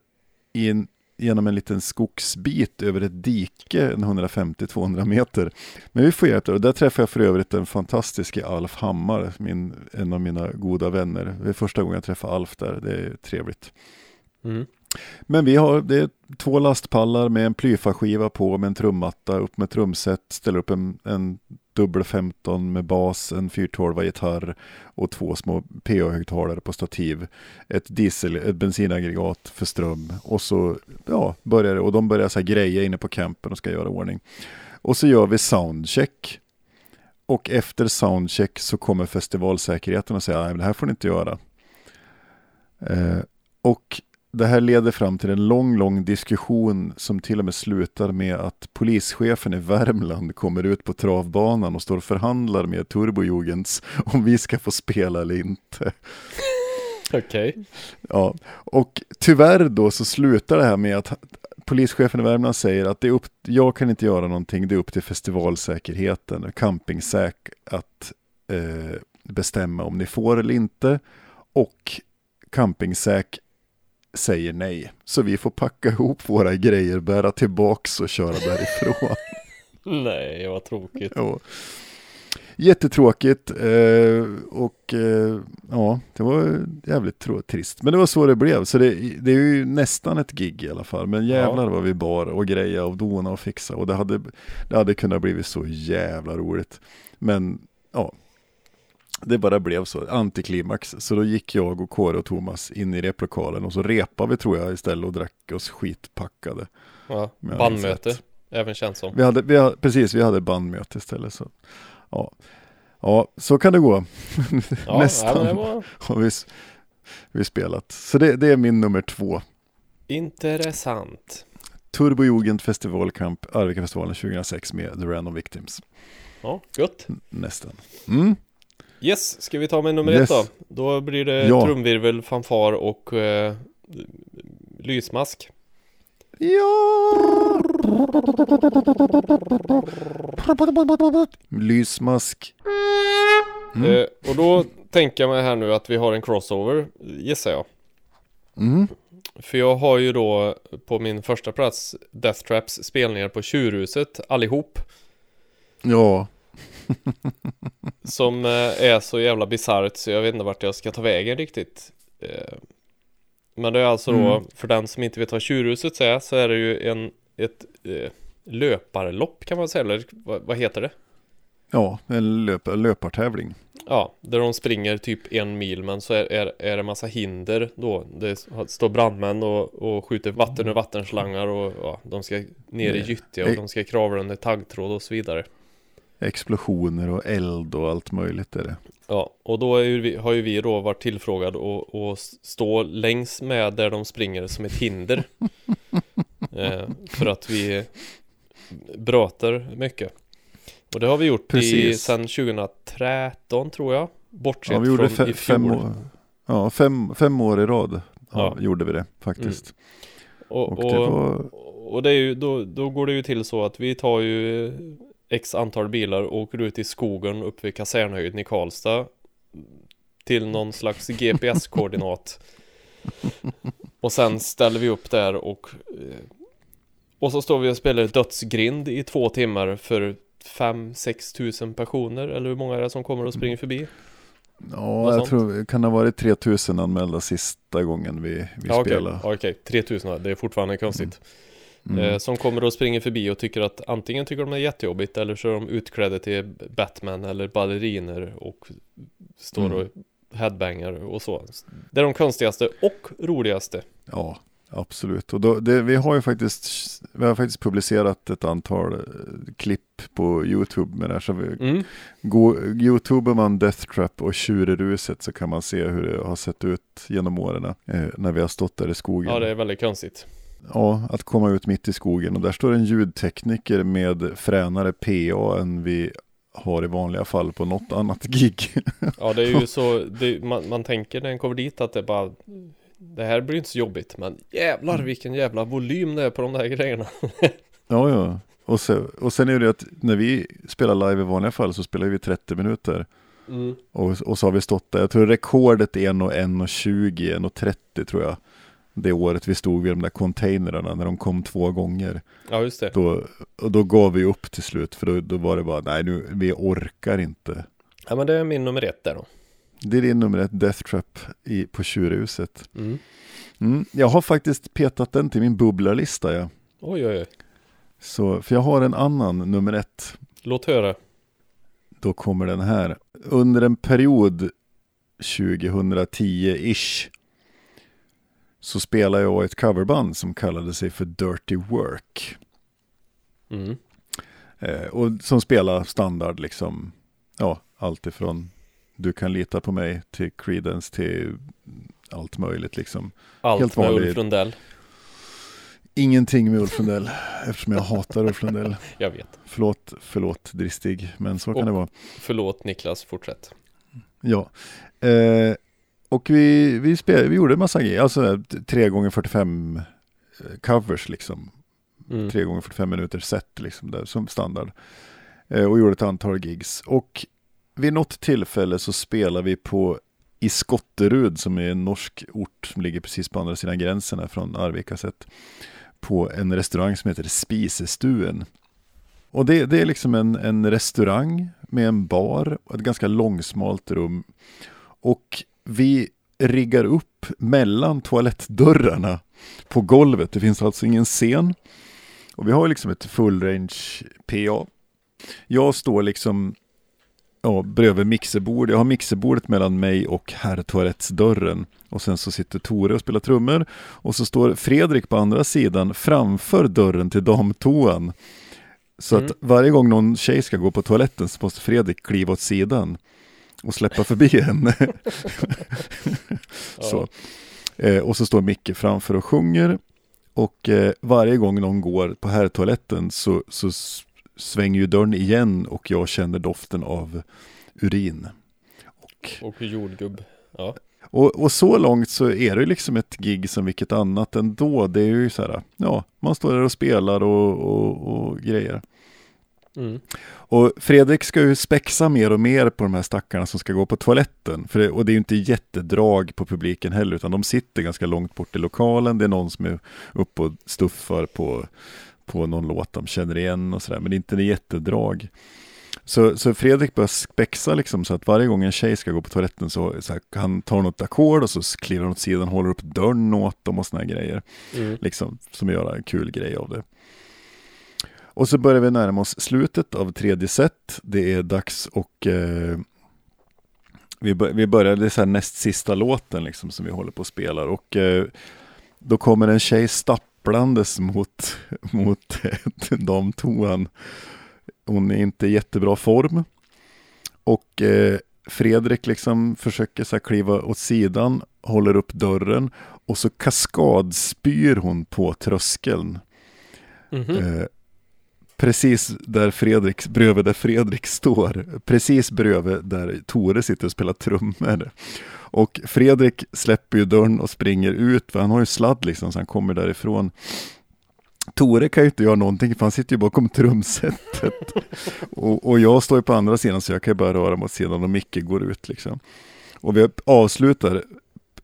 i en, genom en liten skogsbit över ett dike, en 150-200 meter. Men vi får hjälp och där träffade jag för övrigt den fantastiska Alf Hammar, min, en av mina goda vänner. Det är första gången jag träffar Alf där, det är trevligt. Mm. Men vi har det är två lastpallar med en plyfaskiva på med en trummatta, upp med trumset, ställer upp en, en dubbel 15 med bas, en 412 gitarr och två små PA-högtalare på stativ. Ett diesel, ett bensinaggregat för ström och så ja, börjar det och de börjar så här greja inne på campen och ska göra ordning. Och så gör vi soundcheck. Och efter soundcheck så kommer festivalsäkerheten och säger att det här får ni inte göra. Eh, och det här leder fram till en lång, lång diskussion som till och med slutar med att polischefen i Värmland kommer ut på travbanan och står och förhandlar med Turbojugens om vi ska få spela eller inte. Okej Ja, och tyvärr då så slutar det här med att polischefen i Värmland säger att det är upp, jag kan inte göra någonting, det är upp till festivalsäkerheten, campingsäk att eh, bestämma om ni får eller inte. Och campingsäk säger nej. Så vi får packa ihop våra grejer, bära tillbaks och köra därifrån. Nej vad tråkigt Ja. Jättetråkigt eh, och eh, ja, det var jävligt trå- trist. Men det var så det blev. Så det, det är ju nästan ett gig i alla fall. Men jävlar Ja. vad vi bar och greja och dona och fixa. Och det hade, det hade kunnat blivit så jävla roligt. Men ja, det bara blev så. Antiklimax. Så då gick jag och Kåre och Thomas in i replokalen och så repade vi tror jag istället och drack oss skitpackade. ja. Bandmöte. Även känns som Vi hade, vi hade, precis, vi hade bandmöte istället. Så. Ja. ja, så kan det gå. Ja, Nästan ja var har vi, vi spelat. Så det, det är min nummer två. intressant Turbojugend Festivalkamp, Arvika-festivalen 2006 med The Random Victims. Ja, gött Nästan. Mm. Yes, ska vi ta med nummer Yes. ett då? Då blir det Ja. trumvirvel, fanfar och eh, lysmask Ja! Lysmask. Mm. Eh, och då tänker jag mig här nu att vi har en crossover, gissar jag. Mm. För jag har ju då på min första plats Death Traps spelningar på Tjurhuset allihop. Ja, Som eh, är så jävla bisarrt så jag vet inte vart jag ska ta vägen riktigt. Eh, Men det är alltså då, Mm. för den som inte vet vad Tjurhuset är, så är det ju en, ett eh, löparlopp kan man säga, eller vad, heter det? ja en löp löpartävling. Ja, där de springer typ en mil men så är, är, är det massa hinder då. Det står brandmän och, och skjuter vatten ur vattenslangar och ja, de ska ner i Nej. gyttja och de ska kravla under taggtråd och så vidare. Explosioner och eld och allt möjligt är det. Ja, och då ju vi, har ju vi då varit tillfrågade och, och stå längs med där de springer som ett hinder. eh, för att vi bröter mycket. Och det har vi gjort i, sedan 2013 tror jag. Bortsett Ja, vi gjorde från i fjol. fem, år, ja, fem, fem år i rad ja, Ja. gjorde vi det faktiskt. Och, Och och, det var, och det är ju, då, då går det ju till så att vi tar ju X antal bilar och åker ut i skogen upp vid kasernhöjden i Karlstad till någon slags GPS-koordinat. och sen ställer vi upp där och eh, och så står vi och spelar dödsgrind i två timmar för 5-6 tusen personer eller hur många är det som kommer och springer förbi? ja, något jag sånt. tror, kan det ha varit 3000 anmälda sista gången vi, vi Ja, okej, spelade. ja, okej, 3000, det är fortfarande konstigt. Mm. Eh, som kommer och springer förbi och tycker att antingen tycker de det är jättejobbigt eller så är de utklädda till Batman eller balleriner och står Mm. och headbangar och så. Det är de konstigaste och roligaste. Ja, absolut. Och då, det, vi har ju faktiskt, vi har faktiskt publicerat ett antal eh, klipp på YouTube med det här. Så vi, Mm. YouTuber man Death Trap och Tjurruset så kan man se hur det har sett ut genom åren eh, när vi har stått där i skogen. Ja, det är väldigt konstigt. Ja, att komma ut mitt i skogen och där står en ljudtekniker med fränare PA än vi har i vanliga fall på något annat gig. Ja, det är ju så, det, man, man tänker när en kommer dit att det bara det här blir inte så jobbigt, men jävlar vilken jävla volym det är på de där grejerna. ja, ja. Och, så, och sen är det att när vi spelar live i vanliga fall så spelar vi 30 minuter. Mm. Och, och så har vi stått där, jag tror rekordet är 1.20, 1.30 tror jag. Det året vi stod vid de där containrarna när de kom två gånger. Ja, just det. Då, och då gav vi upp till slut för då, då var det bara, nej nu, vi orkar inte. Ja, men det är min nummer ett där då. Det är din nummer ett, Death Trap i, på Tjurhuset. Mm. Mm, jag har faktiskt petat den till min bubblarlista. Ja. Oj, oj, oj. Så, för jag har en annan nummer ett. Låt höra. Då kommer den här. Under en period 2010-ish så spelade jag i ett coverband som kallade sig för Dirty Work. Mm. Eh, och som spelar standard liksom, ja, allt ifrån Du kan lita på mig till Creedence till allt möjligt liksom. Allt Helt med Ulf Lundell. Ingenting med Ulf Lundell, eftersom jag hatar Ulf Lundell. Jag vet. Förlåt, förlåt dristig, men så kan Och- det vara. Förlåt Niklas, fortsätt. Ja. Eh, och vi, vi, spel, vi gjorde en massa grejer, alltså 3 gånger 45 eh, covers liksom. Mm. 3 gånger 45 minuter set liksom där, som standard. Eh, och gjorde ett antal gigs. Och vid något tillfälle så spelade vi på i Skotterud som är en norsk ort som ligger precis på andra sidan gränsen här från Arvika sett. På en restaurang som heter Spisestuen. Och det, det är liksom en, en restaurang med en bar och ett ganska långsmalt rum. Och vi riggar upp mellan toalettdörrarna på golvet. Det finns alltså ingen scen. Och vi har liksom ett full range PA. Jag står liksom ja, bredvid mixerbord. Jag har mixerbordet mellan mig och herrtoalettsdörren. Och sen så sitter Tore och spelar trummor. Och så står Fredrik på andra sidan framför dörren till damtoan. Så Mm. att varje gång någon tjej ska gå på toaletten så måste Fredrik kliva åt sidan och släppa förbi henne. så. Eh, och så står Micke framför och sjunger. Och eh, varje gång någon går på herrtoaletten så, så svänger ju dörren igen och jag känner doften av urin. Och, Och jordgubb. Ja. Och, och så långt så är det liksom ett gig som vilket annat ändå. Det är ju så här, ja, man står där och spelar och, och, och grejer. Mm. Och Fredrik ska ju spexa mer och mer på de här stackarna som ska gå på toaletten. För det, och det är ju inte jättedrag på publiken heller, utan de sitter ganska långt bort i lokalen. Det är någon som är uppe och stuffar på, på någon låt de känner igen och sådär, men det är inte en jättedrag. Så, så Fredrik börjar spexa liksom så att varje gång en tjej ska gå på toaletten så, så här, han tar något ackord och så klirar han åt sidan, håller upp dörren åt dem och sådana grejer. Mm. Liksom, som gör en kul grej av det. Och så börjar vi närma oss slutet av tredje set. Det är dags och eh, vi, bör, vi börjar, det är så här näst sista låten liksom som vi håller på och spelar och eh, då kommer en tjej stapplandes mot, mot damtoan. Hon är inte i jättebra form. Och eh, Fredrik liksom försöker så kliva åt sidan, håller upp dörren och så kaskadspyr hon på tröskeln. Mhm. Eh, precis där Fredrik, bredvid där Fredrik står, precis bredvid där Tore sitter och spelar trummor. Och Fredrik släpper ju dörren och springer ut, för han har ju sladd liksom, så han kommer därifrån. Tore kan ju inte göra någonting, för han sitter ju bakom trumsetet. och, och jag står ju på andra sidan, så jag kan ju bara röra mig åt sidan och Micke går ut liksom. Och vi avslutar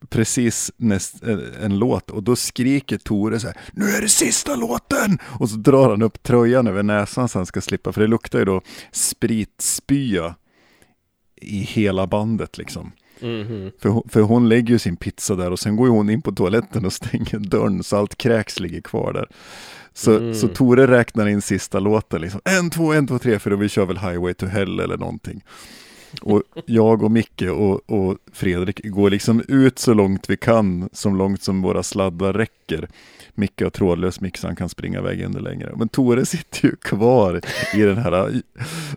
precis näst, en, låt och då skriker Tore så här Nu är det sista låten! Och så drar han upp tröjan över näsan så han ska slippa, för det luktar ju då spritspya i hela bandet liksom. Mhm. För, hon- för hon lägger ju sin pizza där och sen går ju hon in på toaletten och stänger dörren så allt kräks ligger kvar där. Så, Mm. så Tore räknar in sista låten liksom. En, två, en, två, tre, för då vi kör väl Highway to Hell eller någonting. Och jag och Micke och, och Fredrik går liksom ut så långt vi kan, så långt som våra sladdar räcker. Micke har trådlös mick så han kan springa iväg ännu längre. Men Tore sitter ju kvar i den här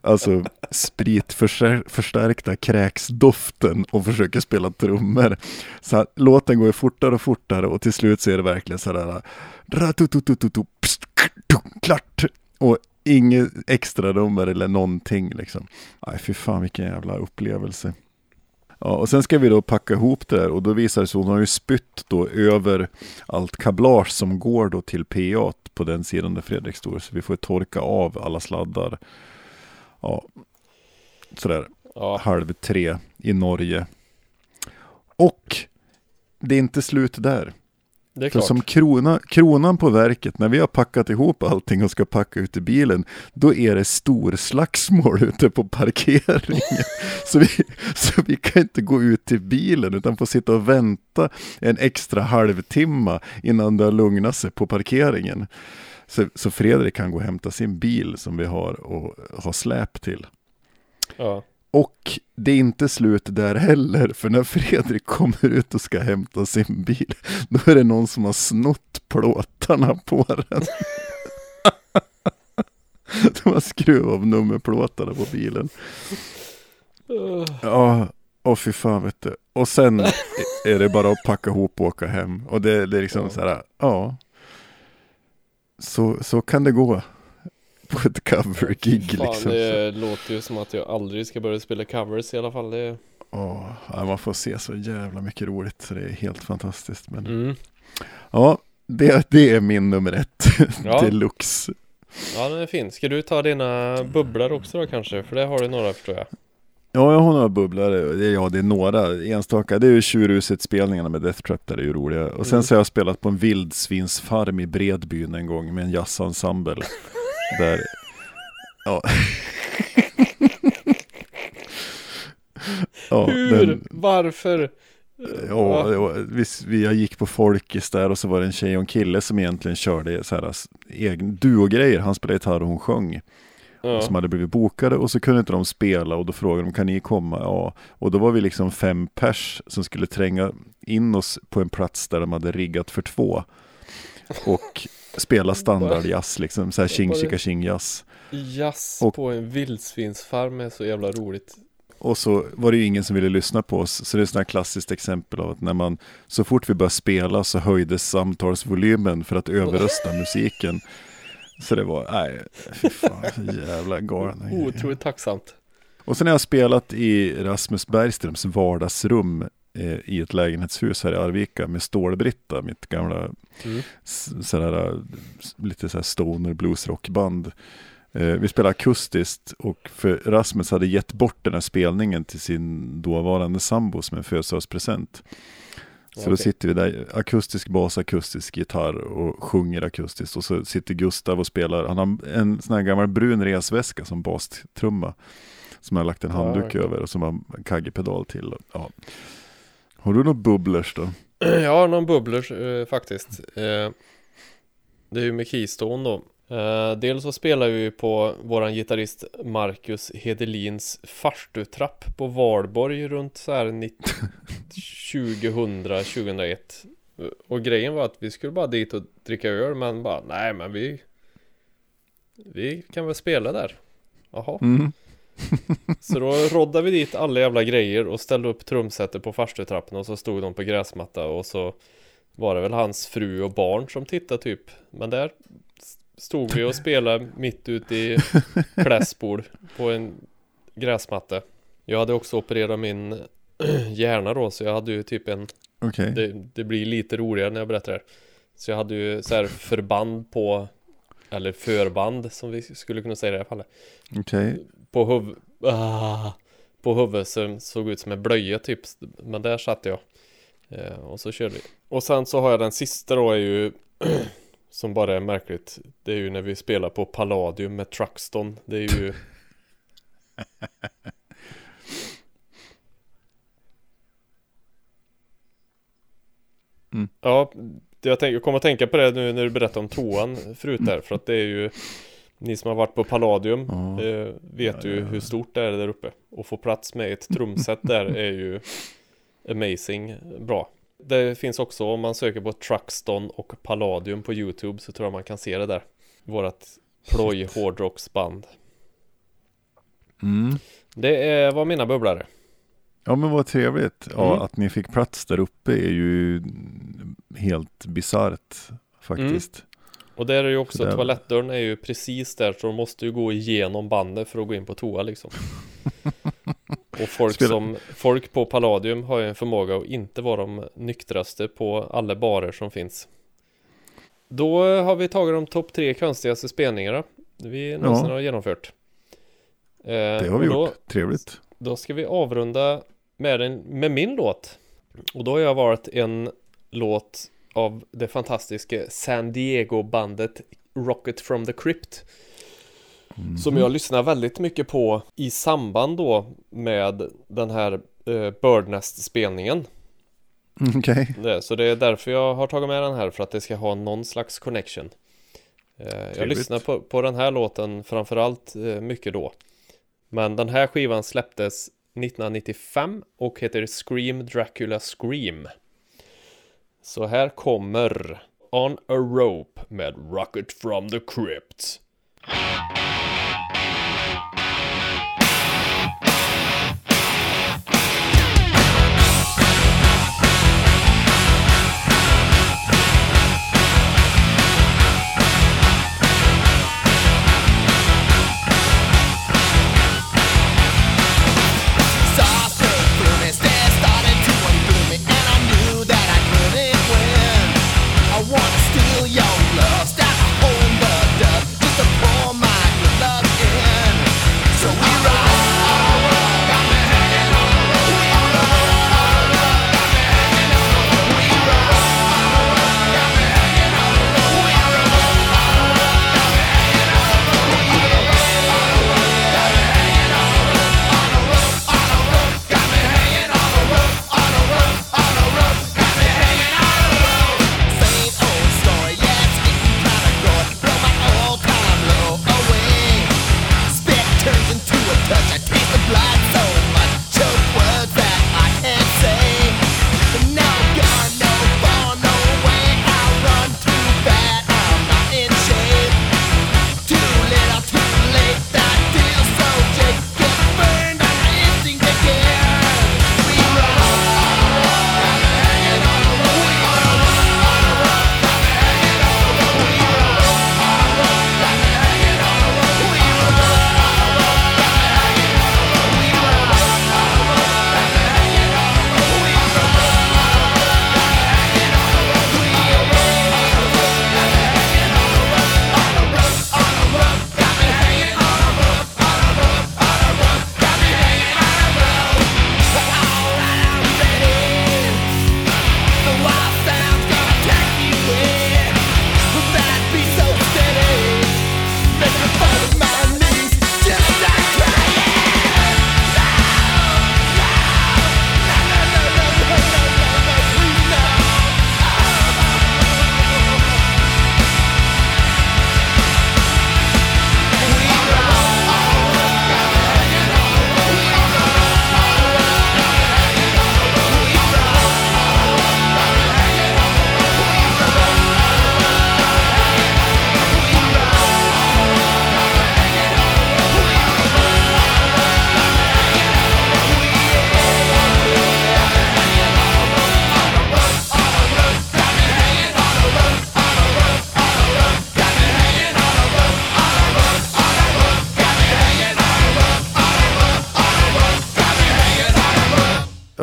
alltså, spritförstärkta kräksdoften och försöker spela trummor. Så här, låten går ju fortare och fortare och till slut så är det verkligen sådär ratututututu, pst, klart och inget extra nummer eller någonting liksom. Nej fy fan vilken jävla upplevelse. Ja, och sen ska vi då packa ihop det där och då visar det sig att hon har ju spytt då över allt kablage som går då till PA på den sidan där Fredrik står. Så vi får torka av alla sladdar. Ja, sådär Ja, halv tre i Norge. Och det är inte slut där. För klart. som krona, kronan på verket, när vi har packat ihop allting och ska packa ut i bilen, då är det stor slagsmål ute på parkeringen. så, vi, så vi kan inte gå ut till bilen utan får sitta och vänta en extra halvtimme innan det har lugnat sig på parkeringen. Så, så Fredrik kan gå och hämta sin bil som vi har och ha släp till. Ja. Och det är inte slut där heller, för när Fredrik kommer ut och ska hämta sin bil, då är det någon som har snott plåtarna på den. De har skruvat av nummerplåtarna på bilen. Ja, och fy fan vet du. Och sen är det bara att packa ihop och åka hem. Och det, det är liksom så här, ja. Så, så kan det gå på ett cover-gig fan, liksom. det låter ju som att jag aldrig ska börja spela covers i alla fall. Det... Ja, man får se så jävla mycket roligt så det är helt fantastiskt. Men Mm. ja, det, det är min nummer ett Ja. deluxe. Ja, den är fin. Ska du ta dina bubblor också då kanske? För det har du några förstår jag. Ja, jag har några bubblare. Ja, det är några enstaka. Det är ju Tjurhuset-spelningarna med Death Trap där det är ju roliga. Och sen Mm. så har jag spelat på en vildsvinsfarm i Bredbyn en gång med en jazzensemble. Där, ja. ja, Hur? den- Varför? Ja, var, vi, vi, jag gick på Folkis där och så var det en tjej och en kille som egentligen körde så här, egen duo-grejer. Han spelade gitarr och hon sjöng. Ja. Som hade blivit bokade och så kunde inte de spela och då frågade de kan ni komma? Ja, och då var vi liksom fem pers som skulle tränga in oss på en plats där de hade riggat för två. Och spela standardjazz liksom, så här tjing chicka tjing jazz. Jazz Och- på en vildsvinsfarm är så jävla roligt. Och så var det ju ingen som ville lyssna på oss. Så det är ett sådant här klassiskt exempel av att när man, så fort vi började spela så höjdes samtalsvolymen för att överrösta musiken. Så det var, nej, fy fan, jävla galna. Otroligt tacksamt. Och sen har jag spelat i Rasmus Bergströms vardagsrum i ett lägenhetshus här i Arvika med Stålbritta, mitt gamla Mm. sådär, s- lite sådär stoner bluesrockband. Eh, vi spelade akustiskt och för Rasmus hade gett bort den här spelningen till sin dåvarande sambo som en födelsedagspresent. Så då Okej. sitter vi där, akustisk bas, akustisk gitarr och sjunger akustiskt. Och så sitter Gustav och spelar, han har en sån här gammal brun resväska som bastrumma. Som jag har lagt en Ja, handduk okej. över och som har en kaggepedal till. och- Ja. Har du några bubblers då? Jag har någon bubblers eh, faktiskt. Eh, det är ju med Keystone då. Eh, dels så spelar vi på våran gitarrist Marcus Hedelins farstutrapp på Valborg runt så här 90 2000, 2001. Och grejen var att vi skulle bara dit och dricka öl men bara nej men vi Vi kan väl spela där. Jaha. Mm. Så då roddade vi dit alla jävla grejer och ställde upp trumsetet på farstutrappen och så stod de på gräsmatta och så var det väl hans fru och barn som tittade typ. Men där stod vi och spelade mitt ute i Klässbol på en gräsmatta. Jag hade också opererat min hjärna då så jag hade ju typ en Okej. det, det blir lite roligare när jag berättar det. Så jag hade ju så här förband på Eller förband som vi skulle kunna säga i det här fallet Okej. På huv... Ah, på huvudet som såg ut som en blöja typ. Men där satt jag. Eh, Och så körde vi. Och sen så har jag den sista då är ju Som bara är märkligt. Det är ju när vi spelar på Palladium med Truxton. Det är ju Mm. Ja, jag, tänk, jag kommer att tänka på det nu när du berättade om toan förut där För att det är ju Ni som har varit på Palladium Ja. eh, Vet Ja, ju hur stort det är där uppe Och få plats med ett trumset där är ju Amazing bra Det finns också om man söker på Truxton och Palladium på Youtube Så tror jag man kan se det där Vårat ploj hårdrocksband Mm. Det är, var mina bubblare Ja men vad trevligt. Ja, Mm. Att ni fick plats där uppe är ju helt bisarrt faktiskt. Och där är ju också Så där- toalettdörren är ju precis där så de måste ju gå igenom bandet för att gå in på toa liksom Och folk Spela- som Folk på Palladium har ju en förmåga att inte vara de nyktraste på alla barer som finns Då har vi tagit de topp tre konstigaste spelningarna Vi någonsin Ja. har genomfört Eh, Det har vi då, gjort. Trevligt. Då ska vi avrunda med, en, med min låt Och då har jag valt en låt av det fantastiska San Diego-bandet Rocket from the Crypt. Som jag lyssnar väldigt mycket på i samband då med den här eh, Birdnest-spelningen. Mm, Okej. det, Så det är därför jag har tagit med den här för att det ska ha någon slags connection. Eh, Jag lyssnar på, på den här låten framförallt eh, mycket då. Men den här skivan släpptes 1995 och heter Scream Dracula Scream så här kommer On a Rope med Rocket from the Crypt.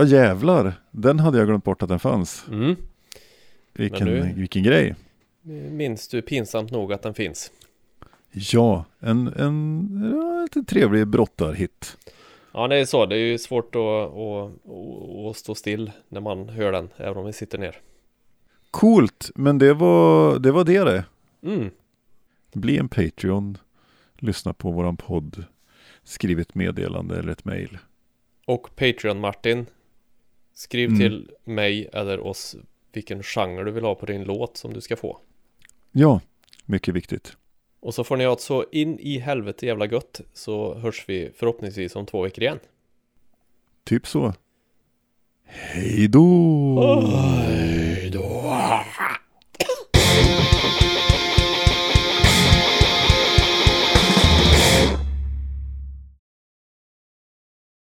Jävlar, den hade jag glömt bort att den fanns. Mm. Vilken, nu- vilken grej. Minns du pinsamt nog att den finns? Ja, en, en lite trevlig brottarhit. Ja, det är så. Det är ju svårt att, att, att, att stå still när man hör den, även om vi sitter ner. Coolt, men det var det. Var det, det. Mm. Bli en Patreon, lyssna på våran podd, skriv ett meddelande eller ett mejl. Och Patreon Martin Skriv Mm. till mig eller oss vilken genre du vill ha på din låt som du ska få Ja, mycket viktigt. Och så får ni ha ett så in i helvete jävla gött Så hörs vi förhoppningsvis om två veckor igen Typ så. Hej då! Hej då!